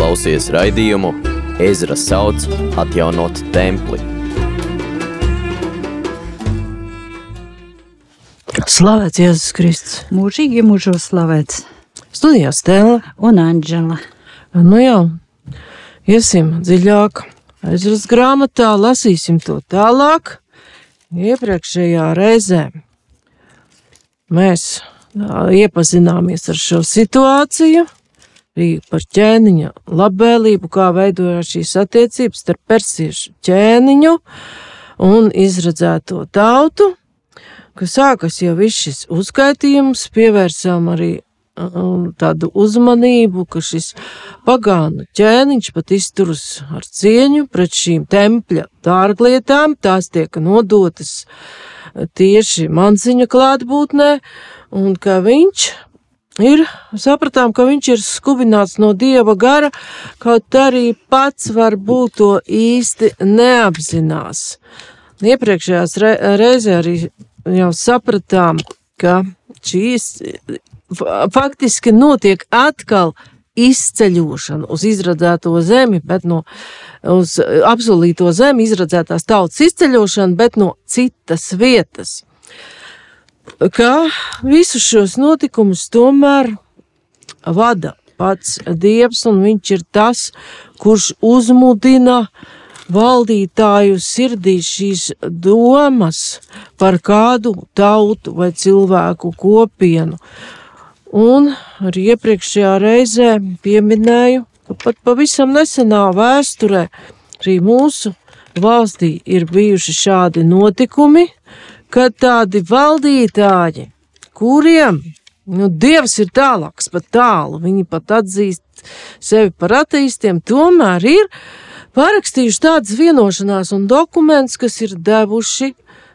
klausies raidījumu Ezra sauc atjaunot templi. Slavēts Jēzus Kristus. Mūžīgi mūžos slavēts. Studijā Stēla. Un Anģela. Nu jau, iesim dziļāk. Ezras grāmatā lasīsim to tālāk. Iepriekšējā reizē mēs iepazināmies ar šo situāciju, arī par ķēniņa labvēlību, kā veidojās šīs attiecības starp persiešu ķēniņu un izredzēto tautu, ka sākas jau viss šis uzskaitījums, pievērsām arī tādu uzmanību, ka šis pagānu ķēniņš pat izturas ar cieņu pret šīm tempļa dārglietām, tās tiek nodotas tieši manciņa klātbūtnē, un ka viņš ir, sapratām, ka viņš ir skubināts no dieva gara, kaut arī pats varbūt to īsti neapzinās. Iepriekšējās re reizē arī jau sapratām, ka šīs faktiski notiek atkal izceļošana uz izradzēto zemi, bet no uz apsolīto zemi izradzētās tautas izceļošana, bet no citas vietas. Kā visus šos notikumus tomēr vada pats Dievs, un viņš ir tas, kurš uzmudina valdītāju sirdī šīs domas par kādu tautu vai cilvēku kopienu. Un arī iepriekšējā reizē pieminēju, ka pat pavisam nesenā vēsturē arī mūsu valstī ir bijuši šādi notikumi, kad tādi valdītāji, kuriem nu, dievs ir tālāks, pat tālu, viņi pat atzīst sevi par ateistiem, tomēr ir parakstījuši tādas vienošanās un dokumentus, kas ir devuši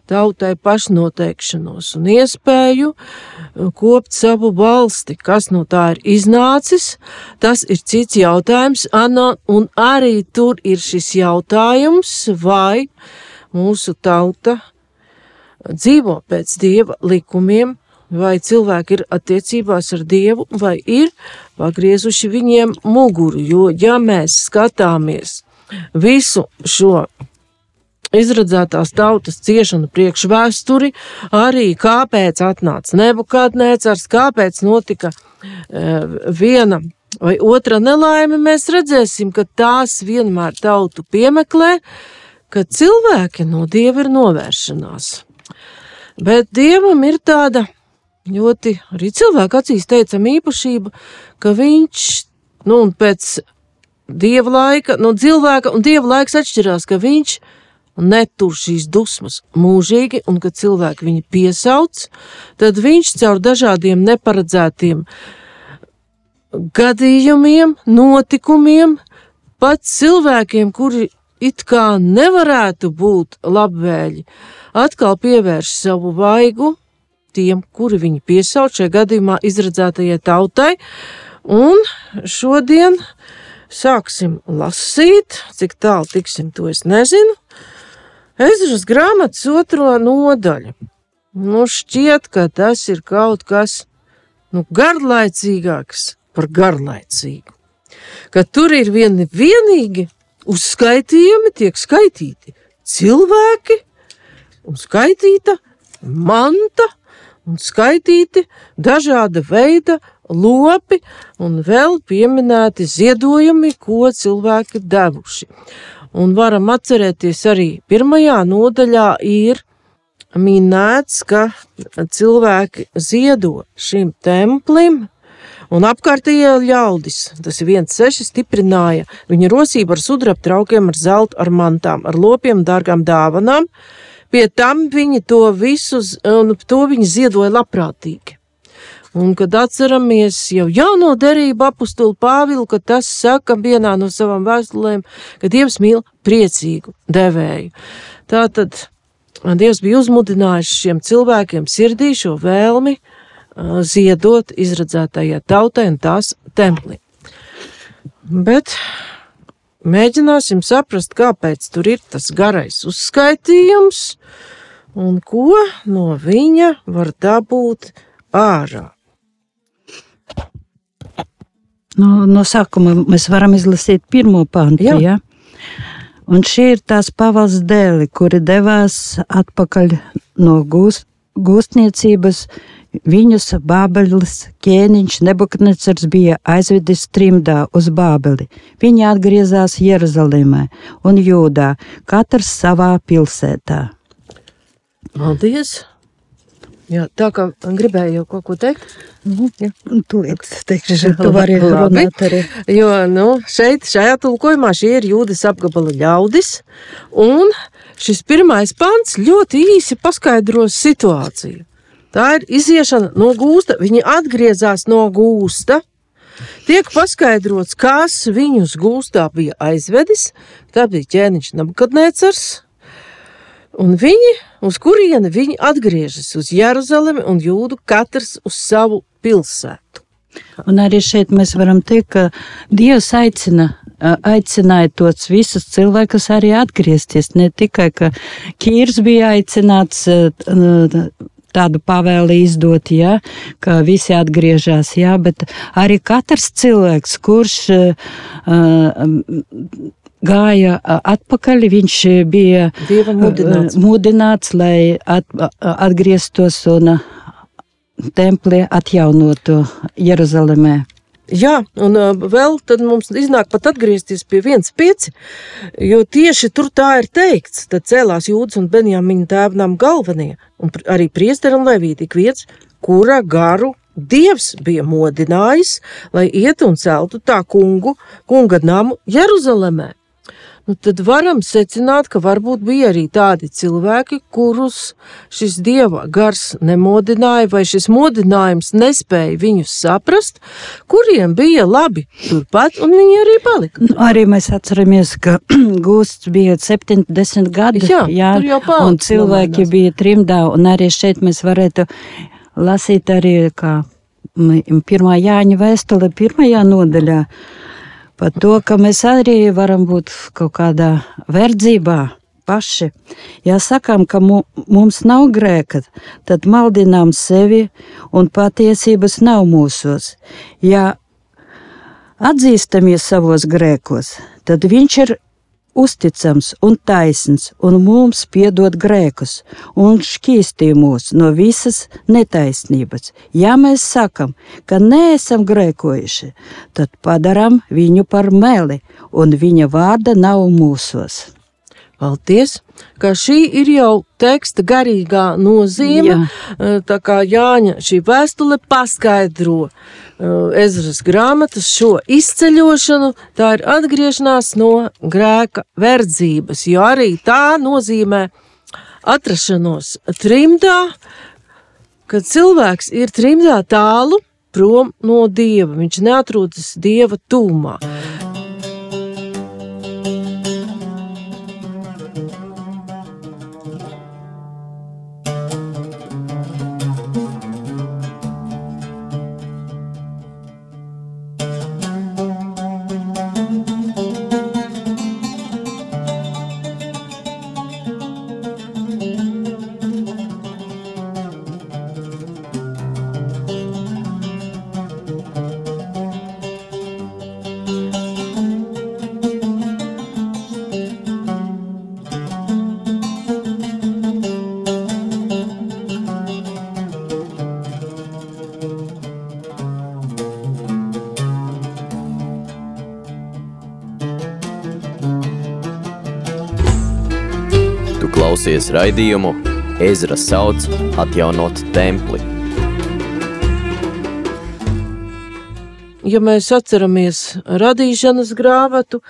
tautai pašnoteikšanos un iespēju uh, kopt savu valsti. Kas no tā ir iznācis, tas ir cits jautājums, Anna, un arī tur ir šis jautājums, vai mūsu tauta dzīvo pēc dieva likumiem, vai cilvēki ir attiecībās ar dievu, vai ir pagriezuši viņiem muguru, jo ja mēs skatāmies visu šo izradzētās tautas ciešanu priekšvēsturi, arī kāpēc atnāca Nebukadnēcars, kāpēc notika e, viena vai otra nelaime, mēs redzēsim, ka tās vienmēr tautu piemeklē, ka cilvēki no dieva ir novēršanās. Bet dievam ir tāda ļoti arī cilvēka acīs teicama īpašība, ka viņš, nu, un pēc dieva laika, nu, cilvēka un dieva laiks atšķirās, ka viņš netur šīs dusmas mūžīgi, un kad cilvēki viņu piesauc, tad viņš caur dažādiem neparedzētiem gadījumiem, notikumiem, pat cilvēkiem, kuri it kā nevarētu būt labvēļi, atkal pievērš savu vaigu tiem, kuri viņu piesauc šajā gadījumā izredzētajai tautai, un šodien sāksim lasīt, cik tālu tiksim, to es nezinu, Ezras grāmatas otro nodaļu. Nu, šķiet, ka tas ir kaut kas nu, garlaicīgāks par garlaicīgu. Ka tur ir vieni vienīgi uzskaitījumi, tiek skaitīti cilvēki, un skaitīta manta, un skaitīti dažāda veida lopi, un vēl pieminēti ziedojumi, ko cilvēki devuši. Un varam atcerēties arī pirmajā nodaļā ir minēts, ka cilvēki ziedo šim templim, un apkārtējie ļaudis, tas ir viens seši, stiprināja viņa rosību ar sudraba traukiem, ar zeltu, ar mantām, ar lopiem, dārgām dāvanām. Pie tam viņi to visu, un to viņi ziedoja labprātīgi. Un, kad atceramies jau jauno derību apustulu Pāvilu, ka tas saka vienā no savām vēstulēm, ka Dievs mīl priecīgu devēju. Tātad Dievs bija uzmudinājis šiem cilvēkiem sirdī šo vēlmi uh, ziedot izradzētajai tautai un tās templi. Bet mēģināsim saprast, kāpēc tur ir tas garais uzskaitījums un ko no viņa var dabūt ārā. No, no sākuma mēs varam izlasīt pirmo pantu. Jā. Ja? Un šī ir tās pavalsts dēli, kuri devās atpakaļ no gūst, gūstniecības. Viņus Bābeles ķēniņš Nebukadnecars bija aizvedis trimdā uz Bābeli. Viņi atgriezās Jeruzalemē un Jūdā, katrs savā pilsētā. Paldies! Jā, tā kā gribēju jau kaut ko teikt. Nu, Jā. Tūlīt teikšu, tu vari runāt arī. Jo nu, šeit, šajā tulkojumā, šie ir jūdas apgabala ļaudis. Un šis pirmais pants ļoti īsi paskaidros situāciju. Tā ir iziešana no gūsta. Viņi atgriezās no gūsta. Tiek paskaidrots, kas viņus gūstā bija aizvedis. Tā bija ķēniņš Nabukadnēcars. Un viņi, uz kurieni viņi atgriežas, uz Jeruzalemi un Jūdu, katrs uz savu pilsētu. Un arī šeit mēs varam teikt, ka Dievs aicina, aicināja tos visus cilvēkus arī atgriezties. Ne tikai, ka Kīrs bija aicināts tādu pavēli izdot, ja, ka visi atgriežas, ja, bet arī katrs cilvēks, kurš ā, gāja ā, atpakaļ, viņš bija Dieva mudināts. ā, mudināts lai at, ā, atgrieztos un ā, templi atjaunotu Jeruzalemē. Jā, un vēl tad mums iznāk pat atgriezties pie viens pieci, jo tieši tur tā ir teikts. Tad cēlās jūdas un Benjamina tēvnām galvenie, un arī priesteri un levīti ik viens, kura garu Dievs bija modinājis, lai ietu un celtu tā kungu, kunga namu Jeruzalemē. Nu, tad varam secināt, ka varbūt bija arī tādi cilvēki, kurus šis dieva gars nemodināja, vai šis modinājums nespēja viņus saprast, kuriem bija labi turpat, un viņi arī palika. Nu, Arī mēs atceramies, ka gūsts bija 70 gadi. Jā, jau un cilvēki nomainās. bija trimdā, un arī šeit mēs varētu lasīt arī, kā pirmā Jāņa vēstule pirmajā nodaļā, par to, ka mēs arī varam būt kaut kādā verdzībā paši. Ja sakām, ka mu, mums nav grēka, tad maldinām sevi un patiesības nav mūsos. Ja atzīstamies savos grēkos, tad viņš ir uzticams un taisns un mums piedod grēkus un šķīstī mūs no visas netaisnības. Ja mēs sakam, ka neesam grēkojuši, tad padarām viņu par meli un viņa vārda nav mūsos. Paldies! Ka šī ir jau teksta garīgā nozīme. Jā. Tā kā Jāņa šī vēstule paskaidro Ezras grāmatas šo izceļošanu, tā ir atgriešanās no grēka verdzības, jo arī tā nozīmē atrašanos trimdā, kad cilvēks ir trimdā tālu prom no dieva. Viņš neatrodas dieva tūmā. Tu klausies raidījumu Ezra sauc atjaunot templi. ja mēs atceramies radīšanas grāmatu,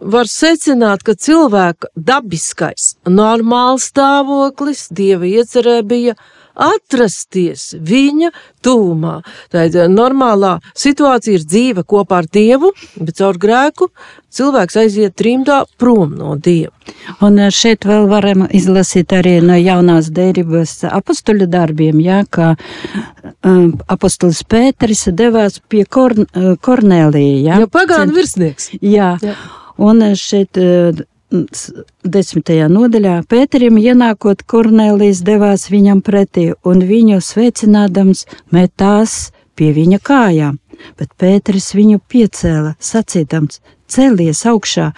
var secināt, ka cilvēka dabiskais, normāls stāvoklis dieva iecerē bija atrasties viņa tūmā. Tā ir normālā situācija, ir dzīve kopā ar dievu, bet caur grēku cilvēks aiziet trimdā prom no dieva. Un eh, šeit vēl varam izlasīt arī no jaunās derības apustuļu darbiem, jā, ka um, apustulis Pēteris devās pie Korn, eh, Kornēlija. Jā, Ja pagānu virsnieks. Jā, Jā. un šeit eh, desmitajā nodaļā Pēterim ienākot Kornēlijs devās viņam pretī un viņu sveicinādams metās pie viņa kājām. Bet Pēteris viņu piecēla, sacīdams: Celies augšā,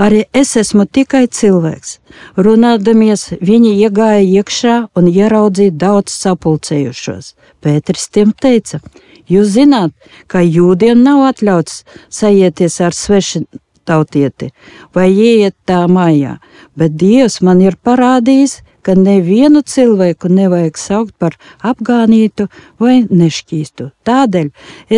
arī es esmu tikai cilvēks. Runādamies, viņi iegāja iekšā un ieraudzīja daudz sapulcējušos. Pēters tiem teica: Jūs zināt, ka jūdiem nav atļauts sajieties ar svešu tautieti vai ieiet tā mājā, bet Dievs man ir parādījis, ka nevienu cilvēku nevajag saukt par apgānītu vai nešķīstu. Tādēļ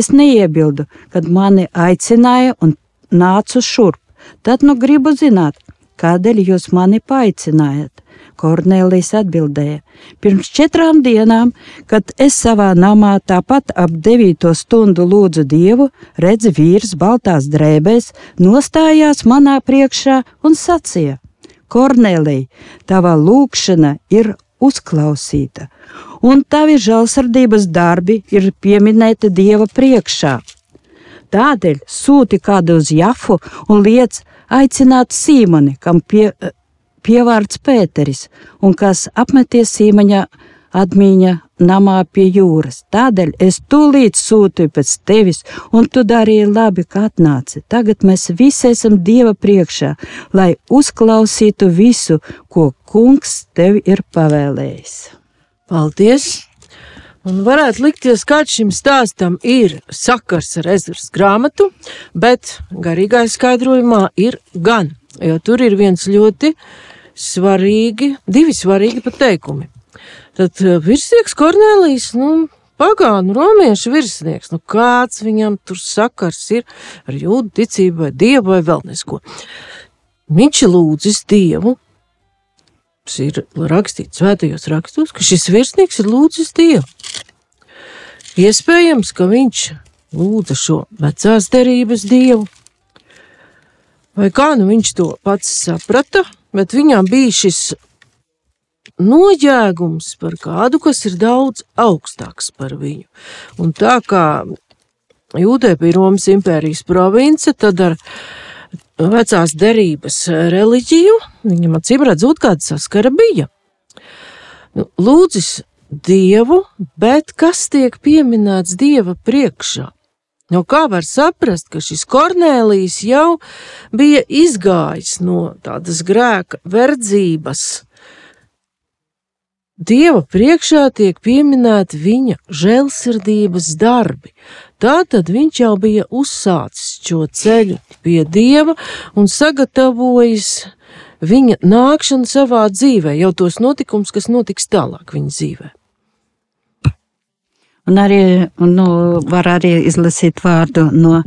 es neiebildu, kad mani aicināja un nācu šurp. Tad nu gribu zināt, kādēļ jūs mani paaicinājāt. Kornelijas atbildēja: Pirms četrām dienām, kad es savā namā tāpat ap devīto stundu lūdzu Dievu, redz vīrs baltās drēbēs, nostājās manā priekšā un sacīja: Kornelija, tava lūkšana ir uzklausīta, un tavi žēlsirdības darbi ir pieminēti Dieva priekšā. Tādēļ sūti kādu uz Jafu un liec aicināt Sīmoni, kam pie, pievārds Pēteris, un kas apmeties Sīmaņa atmiņa namā pie jūras. Tādēļ es tūlīt sūtīju pēc tevis, un tu darīji labi, ka atnāci. Tagad mēs visi esam Dieva priekšā, lai uzklausītu visu, ko Kungs tev ir pavēlējis. Paldies! Un varētu likties, ka šim stāstam ir sakars ar ezers grāmatu, bet garīgā skaidrojumā ir gan, jo tur ir viens ļoti svarīgi, divi svarīgi pateikumi. Tad eh, virsnieks Kornelijs, nu, pagānu romiešu virsnieks, nu kāds viņam tur sakars ir ar jūdu ticību vai dievu vai vēl nesko. Viņš lūdzis dievu, ir rakstīts svētajos rakstos, ka šis virsnieks ir lūdzis Dievu. Iespējams, ka viņš lūdza šo vecās derības Dievu, vai kā nu viņš to pats saprata, bet viņam bija šis noģēgums par kādu, kas ir daudz augstāks par viņu. Un tā kā Jūdē bija Romas impērijas province, tad ar vecās derības reliģiju, viņam acīm redzot, kāda saskara bija. Nu, lūdzis Dievu, bet kas tiek pieminēts Dieva priekšā? No kā var saprast, ka šis Kornēlijs jau bija izgājis no tādas grēka verdzības? Dieva priekšā tiek pieminēti viņa žēlsirdības darbi. Tātad viņš jau bija uzsācis šo ceļu pie dieva un sagatavojis viņa nākšanu savā dzīvē, jau tos notikums, kas notiks tālāk viņa dzīvē. Un arī nu, var arī izlasīt vārdu no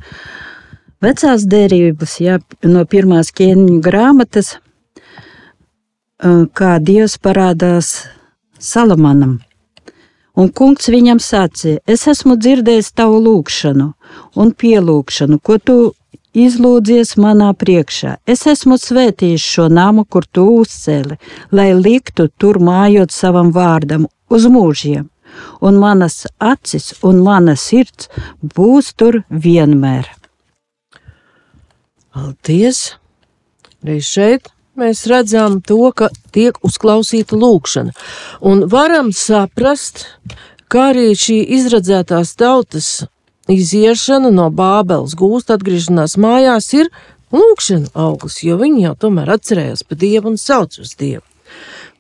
vecās derības, jā, no pirmās ķēniņu grāmatas, kā Dievs parādās Salamanam. Un kungs viņam sacīja: Es esmu dzirdējis tavu lūgšanu un pielūgšanu, ko tu izlūdzies manā priekšā. Es esmu svētījis šo namu, kur tu uzcēli, lai liktu tur mājot savam vārdam uz mūžiem, un manas acis un mana sirds būs tur vienmēr. Paldies! Arī šeit mēs redzam to, ka tiek uzklausīta lūkšana. Un varam saprast, kā arī šī izradzētās tautas iziešana no Bābeles gūst atgriešanās mājās ir lūkšana augurs, jo viņi jau tomēr atcerējās par Dievu un sauc uz Dievu.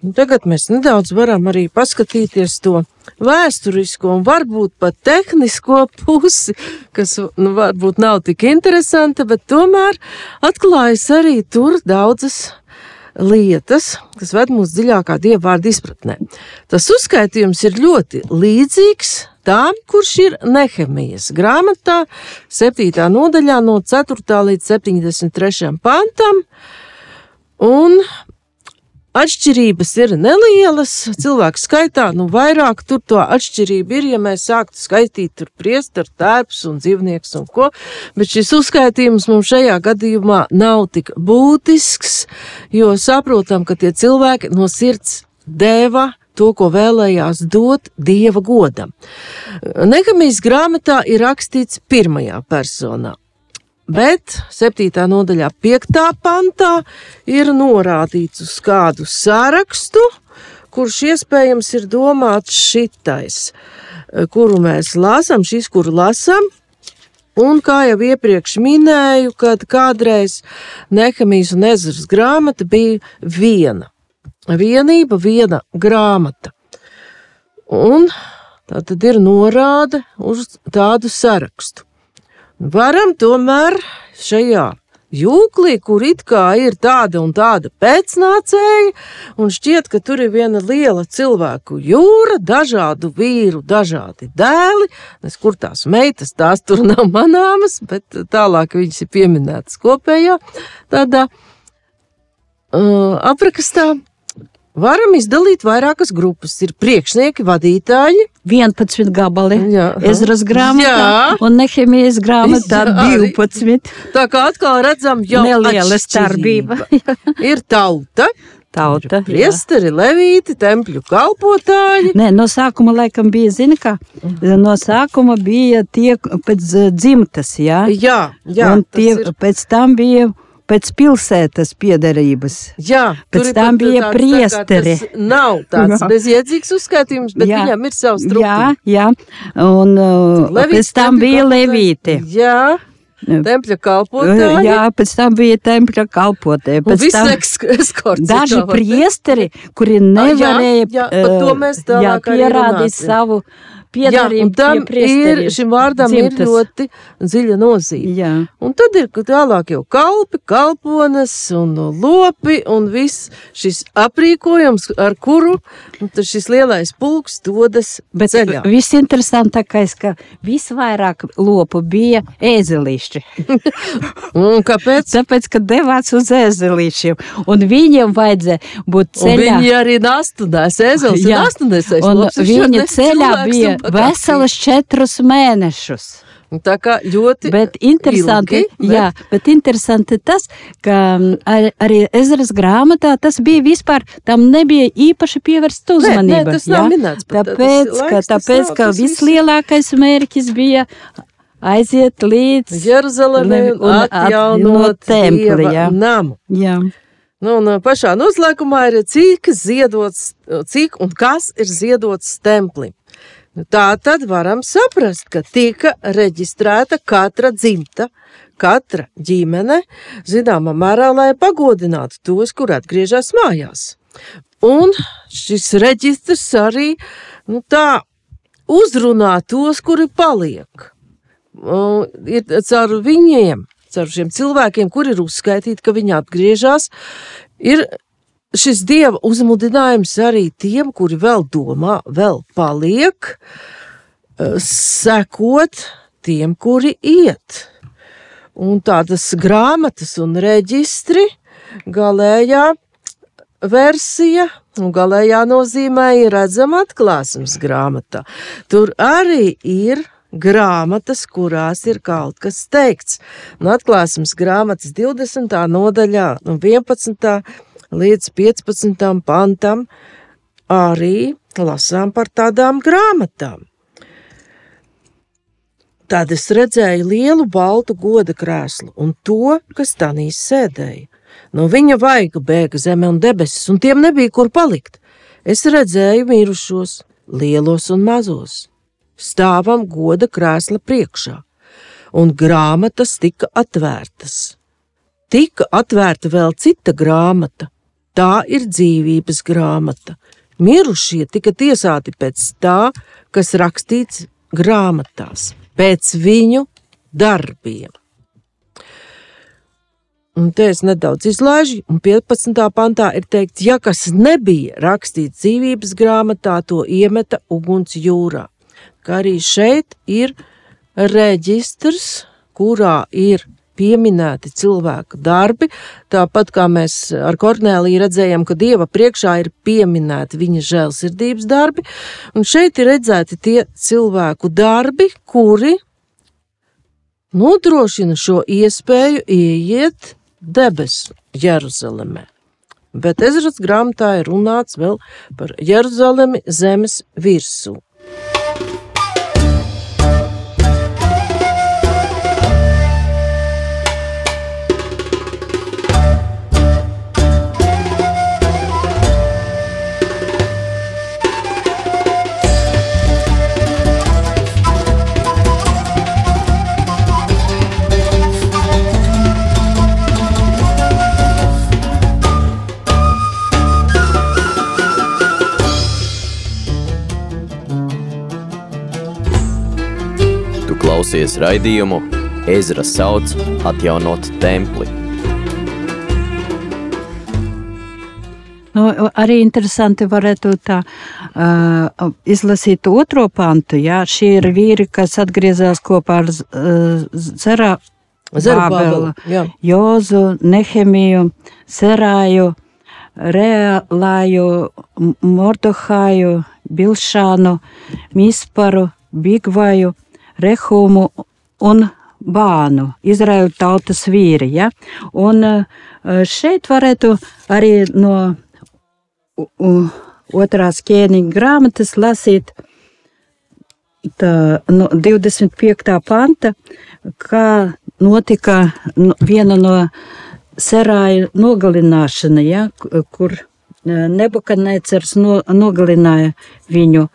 Un tagad mēs nedaudz varam arī paskatīties to vēsturisko un varbūt pat tehnisko pusi, kas nu, varbūt nav tik interesanta, bet tomēr atklājas arī tur daudzas lietas, kas ved mūs dziļākā dieva vārda izpratnē. Tas uzskaitījums ir ļoti līdzīgs tām, kurš ir Nehemijas grāmatā, 7. nodaļā, no 4. līdz 73. pantam. Un Atšķirības ir nelielas, cilvēku skaitā, nu vairāk tur to atšķirību ir, ja mēs sāktu skaitīt tur priestaru, tēps un dzīvnieks un ko, bet šis uzskaitījums mums šajā gadījumā nav tik būtisks, jo saprotam, ka tie cilvēki no sirds deva to, ko vēlējās dot dieva godam. Negamijas grāmatā ir rakstīts pirmajā personā. Bet 7. nodaļā, 5. pantā, ir norādīts uz kādu sarakstu, kurš iespējams ir domāts šitais, kuru mēs lasām, šis, kuru lasām, Un kā jau iepriekš minēju, kad kādreiz Nehemijas un Ezras grāmata bija viena. Vienība, viena grāmata. Un tā tad ir norāde uz tādu sarakstu. Varam tomēr šajā jūklī, kur it kā ir tāda un tāda pēcnācēja, un šķiet, ka tur ir viena liela cilvēku jūra, dažādu vīru, dažādi dēli. Es kur tās meitas, tās tur nav manāmas, bet tālāk viņas ir pieminētas kopējā tādā uh, aprakstā. Varam izdalīt vairākas grupas. Ir priekšnieki, vadītāji, 11 gabali. Jā. Ezras grāmatā Jā. un Nehemijas grāmatā Jā, arī. 12. Tā kā atkal redzam, jau Neliela starpība. ir tauta, Tauta. jā. priesteri, levīti, tempļu kalpotāji. Nē, no sākuma laikam bija, zini, kā no sākuma bija tie pēc dzimtas, jā. Jā, jā, un tas tie ir- pēc tam bija pēc pilsētas piederības. jā pēc tam bija tāds tā kā priesteri. Nav tāds Jā. bezjēdzīgs uzskaitījums, bet Jā. viņam ir savs Jā, struktūra. jā. Un uh, Levīti, pēc tam bija kalpotāji. levīti. Jā, tempļa kalpotāji. Jā, pēc tam bija tempļa kalpotie. un Pēc tam eskorts. daži priesteri, kuri nevarēja jā, to eh, mēs tālāk jā, pierādīt savu Jā, un piedarību tam pie ir, šim vārdam Dzimtas. ir ļoti dziļa nozīme. Jā. Un tad ir tālāk jau kalpi, kalpones un lopi un viss šis aprīkojums, ar kuru šis lielais pulks dodas Bet ceļā. viss interesantākais, ka visvairāk lopu bija ēzelīši. Un kāpēc? Tāpēc, ka devās uz ēzelīšiem, un viņiem vajadzēja būt Un ceļā. viņi arī nastunās, ezels ir Jā. Un lops. viņš viņa ceļā bija veselas četrus mēnešus. Un Tā kā ļoti Bet interesanti, ilgi, bet- jā, bet interesanti tas, ka mm, ar, arī Ezras grāmatā tas bija vispār, tam nebija īpaši pievērsta Nē, uzmanība. nē, tas nav jā. minēts, bet tas Tāpēc, laiks, ka, tas tāpēc, nav, ka tas vislielākais mērķis bija aiziet līdz Jeruzalemē un un atjaunot templi, jā. namu. Jā. Nu, un pašā noslēgumā ir cik ziedots, cik un kas ir ziedots templim. Nu, Tā tad varam saprast, ka tika reģistrēta katra dzimta, katra ģimene, zināmā mērā, lai pagodinātu tos, kur atgriežas mājās. Un šis reģistrs arī nu, tā uzrunā tos, kuri paliek. Un Ir caur viņiem, caur šiem cilvēkiem, kuri ir uzskaitīti, ka viņi atgriežas, ir šis dieva uzmundinājums arī tiem, kuri vēl domā, vēl paliek, eh, sekot tiem, kuri iet. Un tādas grāmatas un reģistri galējā versija un galējā nozīmē ir redzama atklāsmes grāmatā. Tur arī ir grāmatas, kurās ir kaut kas teikts. No atklāsmes grāmatas 20. nodaļā, no 11. Līdz 15. pantam, arī lasām par tādām grāmatām. Tad es redzēju lielu baltu goda krēslu un to, kas tanī sēdēja. No viņa vaiga bēga zeme un debesis, un tiem nebija kur palikt. Es redzēju mirušos, lielos un mazos, stāvam goda krēsla priekšā, un grāmatas tika atvērtas. Tika atvērta vēl cita grāmata, tā ir dzīvības grāmata. Mirušie tika tiesāti pēc tā, kas rakstīts grāmatās, pēc viņu darbiem. Un te es nedaudz izlaižu, un 15. pantā ir teikts, ja kas nebija rakstīts dzīvības grāmatā, to iemeta uguns jūrā. Kā arī šeit ir reģistrs, kurā ir pieminēti cilvēku darbi, tāpat kā mēs ar Korneliju redzējām, ka Dieva priekšā ir pieminēti viņa žēlsirdības darbi, un šeit ir redzēti tie cilvēku darbi, kuri nodrošina šo iespēju ieiet debesu Jeruzalemē. Bet Ezras grāmatā ir runāts vēl par Jeruzalemi zemes virsmu. Klausies raidījumu Ezra sauc atjaunot templi. Nu, arī interesanti varētu tā uh, izlasīt otro pantu. Jā, šie ir vīri, kas atgriezās kopā ar uh, Zerā, Zerubabelu, jā. Jozu, Nehemiju, Serāju, Reālāju, Mordohāju, Bilšānu, Misparu, Bigvaju, Rehumu un Bānu, Izraēlu tautas vīri. Ja? Un šeit varētu arī no otrās ķēniņa grāmatas lasīt tā, no 25. panta, kā notika viena no serāja nogalināšana, ja, kur Nebukadnecers no, nogalināja viņu.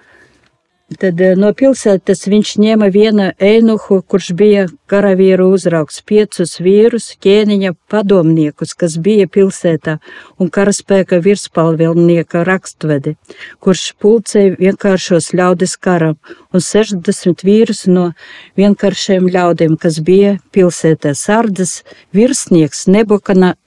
Tad no pilsētas viņš ņēma vienu einuhu, kurš bija karavīru uzraugs, piecus vīrus, ķēniņa padomniekus, kas bija pilsētā, un karaspēka virspalvilnieka rakstvedi, kurš pulcēja vienkāršos ļaudis karam, un 60 vīrus no vienkāršiem ļaudiem, kas bija pilsētā. Sardas virsnieks Nebukana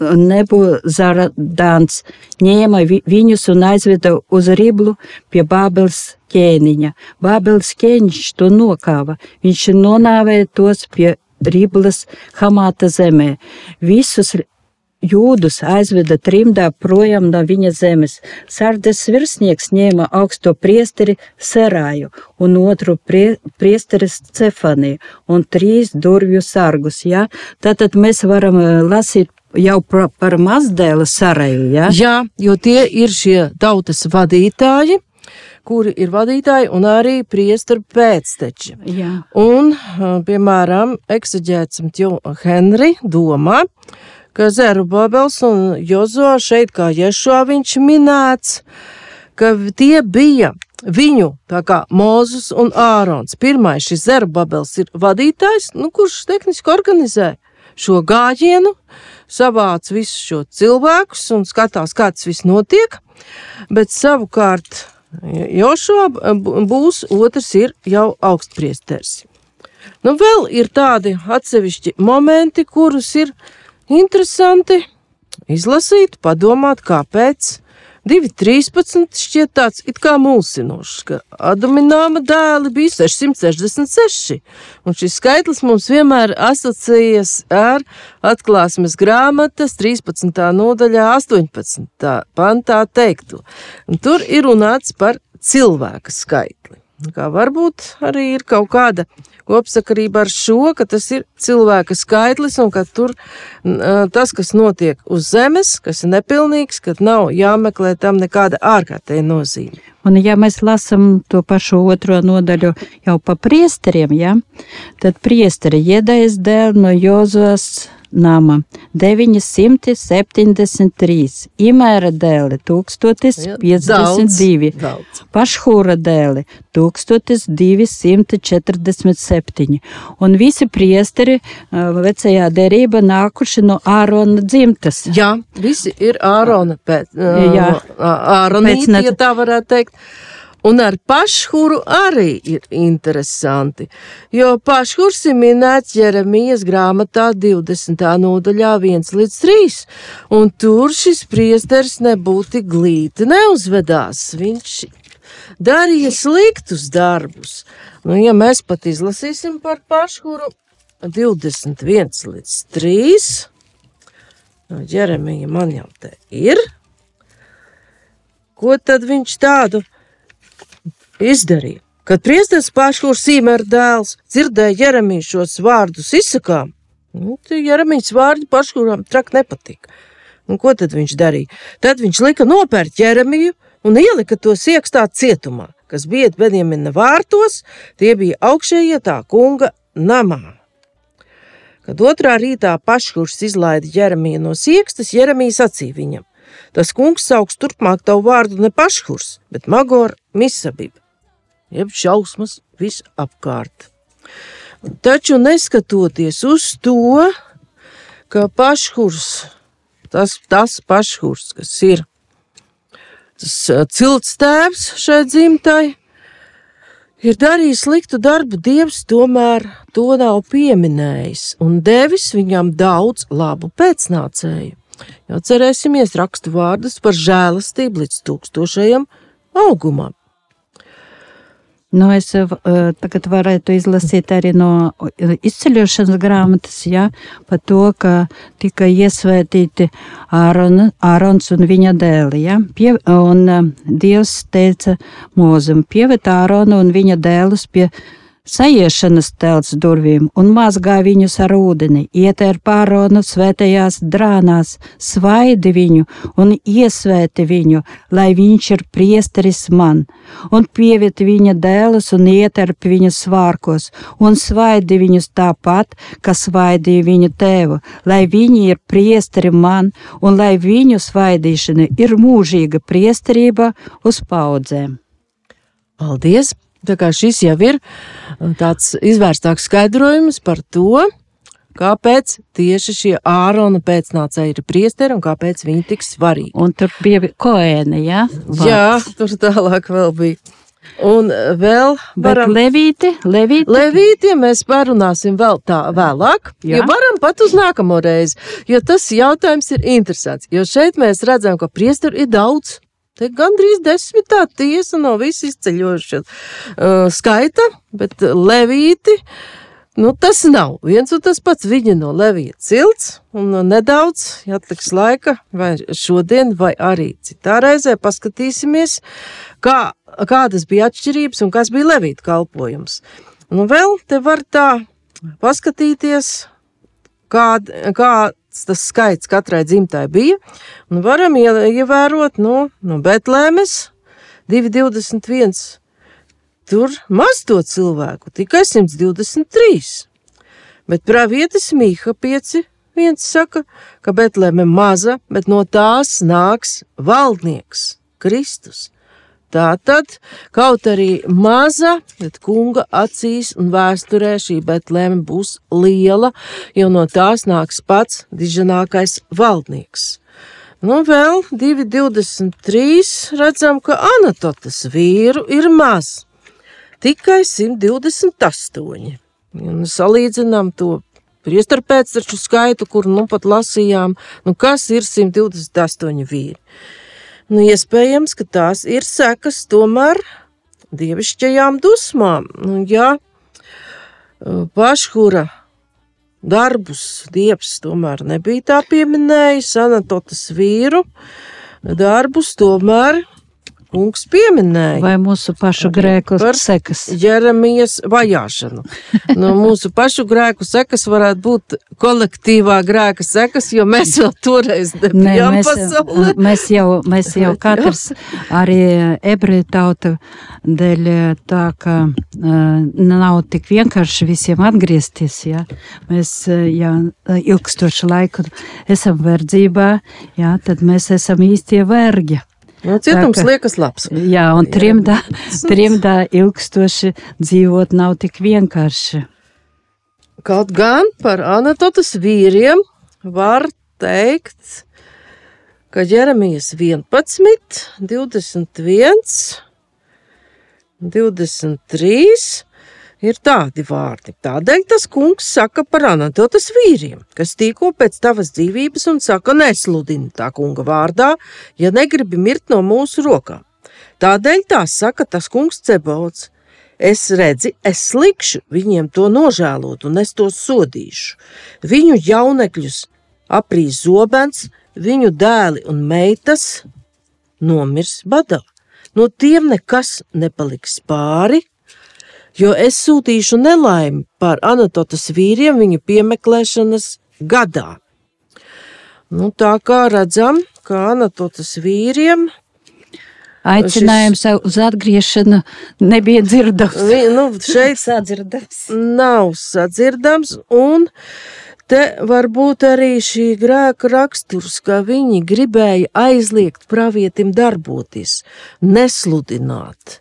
Nebuzaradāns ņēma viņus un aizveda uz Riblu pie Bābeles ķēniņa. Bābeles ķēniņš to nokāva, viņš nonāvēja tos pie Riblas Hamāta zemē. Visus jūdus aizveda trimdā projām no viņa zemes. Sardes virsnieks ņēma augsto priesteri Serāju un otru prie, priesteri Stefaniju un trīs durvju sargus. Ja? Tātad mēs varam lasīt jau par, par mazdēla saraju. Ja? Jā, jo tie ir šie tautas vadītāji, kuri ir vadītāji un arī priesteru pēcteči. Jā. Un, piemēram, eksaģēts Henry domā, ka Zerubabels un Jozo šeit kā Ješo viņš minēts, ka tie bija viņu, tā kā Mozus un Ārons. Pirmais šis Zerubabels ir vadītājs, nu, kurš tehniski organizē šo gājienu, savāc visus šo cilvēkus un skatās, kā tas viss notiek, bet savukārt Jošo būs otrs ir jau augstpriesters. Nu, vēl ir tādi atsevišķi momenti, kurus ir interesanti izlasīt, padomāt, kāpēc 2,13 šķiet tāds it kā mulsinošs, ka Adamināma dēli bija 666, un šis skaitlis mums vienmēr asociējas ar atklāsmes grāmatas 13. nodaļā 18. pantā teikto. Un tur ir runāts par cilvēka skaitli. Kā varbūt arī ir kaut kāda kopsakarība ar šo, ka tas ir cilvēka skaitlis un ka tur tas, kas notiek uz zemes, kas ir nepilnīgs, ka nav jāmeklē tam nekāda ārkārtēja nozīme. Un, ja mēs lasām to pašu otro nodaļu jau pa priesteriem, ja, tad priesteri iedējas dēļ no Jozas nama. 973, Imēra dēli 1052, Pašhūra dēli 1247, un visi priesteri vecajā derība nākuši no Ārona dzimtas. Jā, visi ir Ārona pēc, Jā, Āronīti, ja tā varētu teikt. Un ar pašhuru arī ir interesanti, jo pašhurs ir minēts Jeremijas grāmatā 20. nodaļā 1 līdz 3, un tur šis priesteris nebūtu glīti neuzvedās, viņš darīja sliktus darbus. Nu, ja mēs pat izlasīsim par pašhuru 21 līdz 3, no Jeremija man jau te ir, ko tad viņš tādu izdarīja. Kad priesteris Paškurs Sīmēra dēls dzirdēja Jeremijas šos vārdus izsakām, nu, Jeremijas vārdi Paškuram trak nepatika. Un ko tad viņš darīja? Tad viņš lika nopērt Jeremiju un ielika to siekstā cietumā, kas bija Benjamina vārtos, tie bija augšējie tā kunga namā. Kad otrā rītā Paškurs izlaida Jeremiju no siekstas, Jeremija sacīja viņam: Tas kungs sauks turpmāk tavu vārdu ne Paškurs, bet Magor Misabib jeb šausmas visapkārt. Taču neskatoties uz to, ka pašhurs, tas, tas pašhurs, kas ir tas cilts tēvs šai dzimtai, ir darījis sliktu darbu, Dievs tomēr to nav pieminējis un devis viņam daudz labu pēcnācēju. Jo cerēsimies rakstu vārdus par žēlastību līdz tūkstošajam augumam. Nu, es tagad varētu izlasīt arī no izceļošanas grāmatas, ja, par to, ka tika iesvētīti Ārona, Ārons un viņa dēli. Ja, pie, un Dievs teica mūzum, pievet Āronu un viņa dēlus pie sajiešanas telts durvīm un mazgāja viņus ar ūdeni, ietēr pāronu svētajās drānās, svaidi viņu un iesvēti viņu, lai viņš ir priesteris man, un pieviet viņa dēlus un ieterp viņu svārkos, un svaidi viņus tāpat, kā svaidīja viņu tēvu, lai viņi ir priesteri man, un lai viņu svaidīšana ir mūžīga priesterība uz paudzēm. Paldies! Tā kā šis jau ir uh, tāds izvērstāks skaidrojums par to, kāpēc tieši šie ārona pēcnācēji ir priesteri un kāpēc viņi tik svarīgi. Un tur bija koēni, jā? Vārds. Jā, tur tālāk vēl bija. Un uh, vēl varam. Levīti, levīti. Levīti mēs parunāsim vēl tā vēlāk, jā. jo varam pat uz nākamo reizi, jo tas jautājums ir interesants, jo šeit mēs redzam, ka priesteri ir daudz. Te gandrīz desmitā tiesa no visu izceļojuša uh, skaita, bet levīti, nu tas nav. Viens un tas pats. Viņa no levīta cilts, un nedaudz, ja atliks laika, vai šodien, vai arī citā reizē. Paskatīsimies, kā, kādas bija atšķirības un kas bija levīta kalpojums. Nu vēl te var tā paskatīties, kā, kā tas skaits katrai dzimtai bija. Un varam ievērot no, no Betlēmes 221. Tur maz to cilvēku, tikai 123. Bet pravietis Mīha 5. Viens saka, ka Betlēme maza, bet no tās nāks valdnieks, Kristus. Tā tad, kaut arī maza, bet kunga acīs un vēsturē šī Betlēme būs liela, jo no tās nāks pats diženākais valdnieks. Nu, vēl 2,23 redzam, ka Anatotas vīru ir maz, tikai 128. Un salīdzinām to priestaru pēcteču skaitu, kur nu pat lasījām, nu kas ir 128 vīri. Nu, iespējams, ka tās ir sekas tomēr dievišķajām dusmām. Nu, ja pašhura darbus dievs tomēr nebija tā pieminējis, Anatotas vīru darbus tomēr kungs pieminēja. Vai mūsu pašu grēku sekas? Jeremijas vajāšanu. nu, mūsu pašu grēku sekas varētu būt kolektīvā grēka sekas, jo mēs vēl toreiz nebijām mēs, pasaulē. Mēs jau, mēs jau katrs, arī ebreju tauta dēļ tā, ka uh, nav tik vienkārši visiem atgriezties, ja mēs ja, ilgstošu laiku esam verdzībā, ja, tad mēs esam īstie vergi. Nu, cietums tā, ka, liekas labs. Jā, un trimdā, trimdā ilgstoši dzīvot nav tik vienkārši. Kaut gan par Anatotas vīriem var teikt, ka Jeremijas 11, 21, 23 ir tādi vārdi. Tādēļ tas kungs saka par anatotas vīriem, kas tīko pēc tavas dzīvības un saka, nesludini tā kunga vārdā, ja negribi mirt no mūsu rokām. Tādēļ tā saka tas kungs Cebauts. Es redzi, es likšu viņiem to nožēlot, un es to sodīšu. Viņu jaunekļus aprīs zobens, viņu dēli un meitas nomirs badā. No tiem nekas nepaliks pāri, jo es sūtīšu nelaimi pār Anatotas vīriem viņa piemeklēšanas gadā. Nu, tā kā redzam, ka Anatotas vīriem Aicinājums šis... uz atgriešanu nebija dzirdams. Nu, šeit sadzirdams. Nav sadzirdams, un te var būt arī šī grēka raksturs, ka viņi gribēja aizliegt pravietim darboties, nesludināt.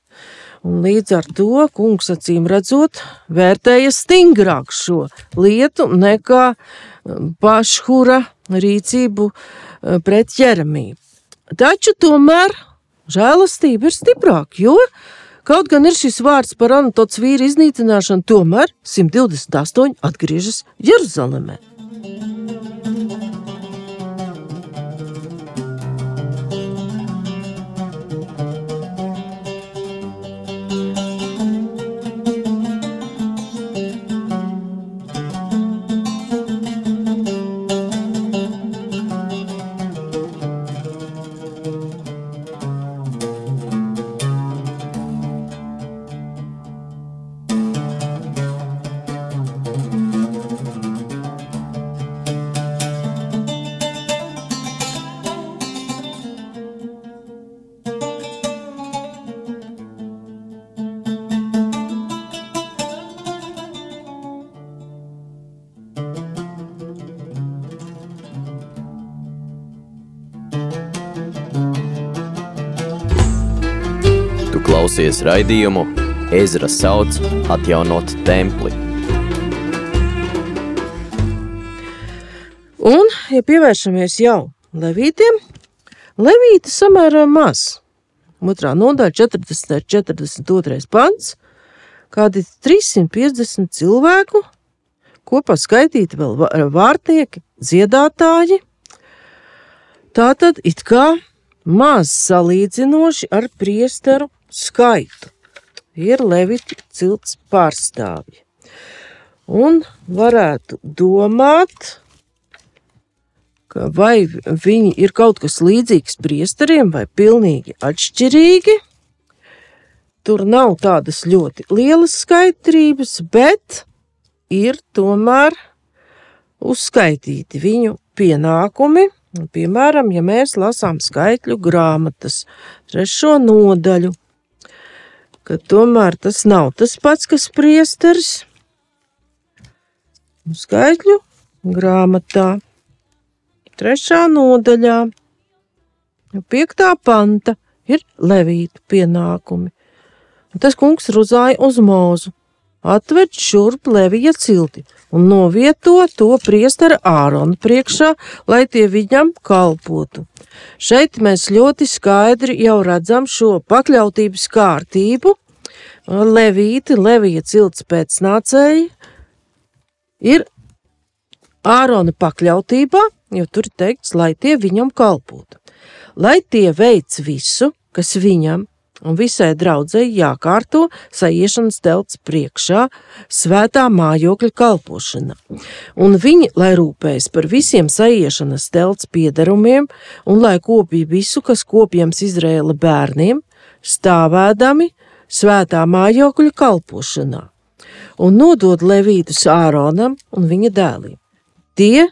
Un līdz ar to kungs acīm redzot, vērtēja stingrāk šo lietu nekā um, pašhura rīcību uh, pret ķeramību. Taču tomēr žēlastība ir stiprāka, jo Kaut gan ir šis vārds par Anatots vīru iznīcināšanu, tomēr 128 atgriežas Jeruzalemē. Klausies raidījumu Ezra sauc atjaunot templi. Un, ja pievēršamies jau levītiem, levīti samērā maz. Otrā nodaļa, 40. un 42. pants, kādi 350 cilvēku, kopā skaitīti vēl vā- vārtieki, dziedātāji. Tā tad it kā maz salīdzinoši ar priesteru skaitu. Ir leviti cilts pārstāvji. Un varētu domāt, ka vai viņi ir kaut kas līdzīgs priesteriem, vai pilnīgi atšķirīgi. Tur nav tādas ļoti lielas skaidrības, bet ir tomēr uzskaitīti viņu pienākumi. Piemēram, ja mēs lasām skaitļu grāmatas, trešo nodaļu, ka tomēr tas nav tas pats, kas priesteris. Skaitļu grāmatā Trešā nodaļā, piektā panta, ir levītu pienākumi. Un tas kungs ruzāja uz mūzu, atved šurp levija cilti un novieto to priestara āronu priekšā, lai tie viņam kalpotu. Šeit mēs ļoti skaidri jau redzam šo pakļautības kārtību. Levīti, levija cilts pēcnācēji ir Ārona pakļautībā, jo tur ir teikts, lai tie viņam kalpotu. Lai tie veic visu, kas viņam un visai draudzēji jākārto sajiešanas telts priekšā, svētā mājokļa kalpošana. Un viņi, lai rūpējas par visiem sajiešanas telts piedarumiem un lai kopja visu, kas kopjams Izraēla bērniem, stāvēdami svētā mājokļa kalpošanā un nodod levītus Āronam un viņa dēliem. Tie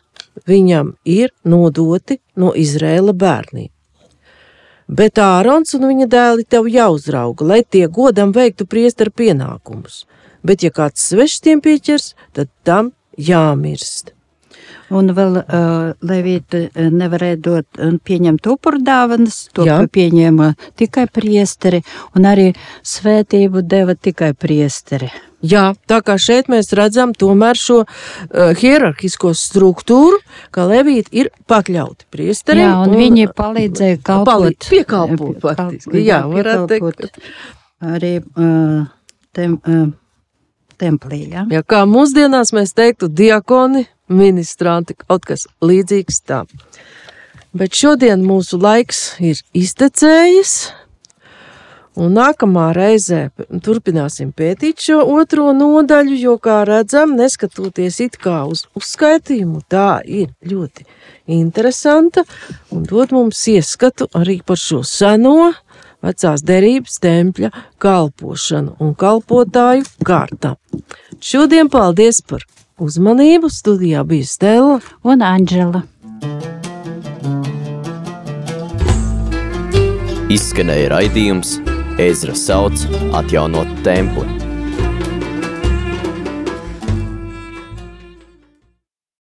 viņam ir nodoti no Izraēla bērniem. Bet Ārons un viņa dēli tev jāuzrauga, lai tie godam veiktu priesteru pienākumus. Bet, ja kāds svešs tiem pieķers, tad tam jāmirst. Un vēl uh, Levīti nevarēja dot un pieņemt upuru dāvanas, to Jā. pieņēma tikai priesteri, un arī svētību deva tikai priesteri. Jā, tā kā šeit mēs redzam tomēr šo uh, hierarhisko struktūru, ka levīti ir pakļauti priesteriem. Jā, un viņi palīdzēja kalpot. palīdz- piekalpo faktiski, jā, varētu teikt, piekalpot Arī uh, tem, uh, templī, jā. Ja kā mūsdienās mēs teiktu, diakoni, ministranti, kaut kas līdzīgs tam. Bet šodien mūsu laiks ir iztecējis, un nākamā reizē turpināsim pētīt šo otro nodaļu, jo, kā redzam, neskatoties it kā uz uzskaitījumu, tā ir ļoti interesanta un dod mums ieskatu arī par šo seno vecās derības tempļa kalpošanu un kalpotāju kārtām. Šodien paldies par uzmanību. Studijā bija Stela. Un Anģela. Izskanēja raidījums Ezra sauc atjaunot templi.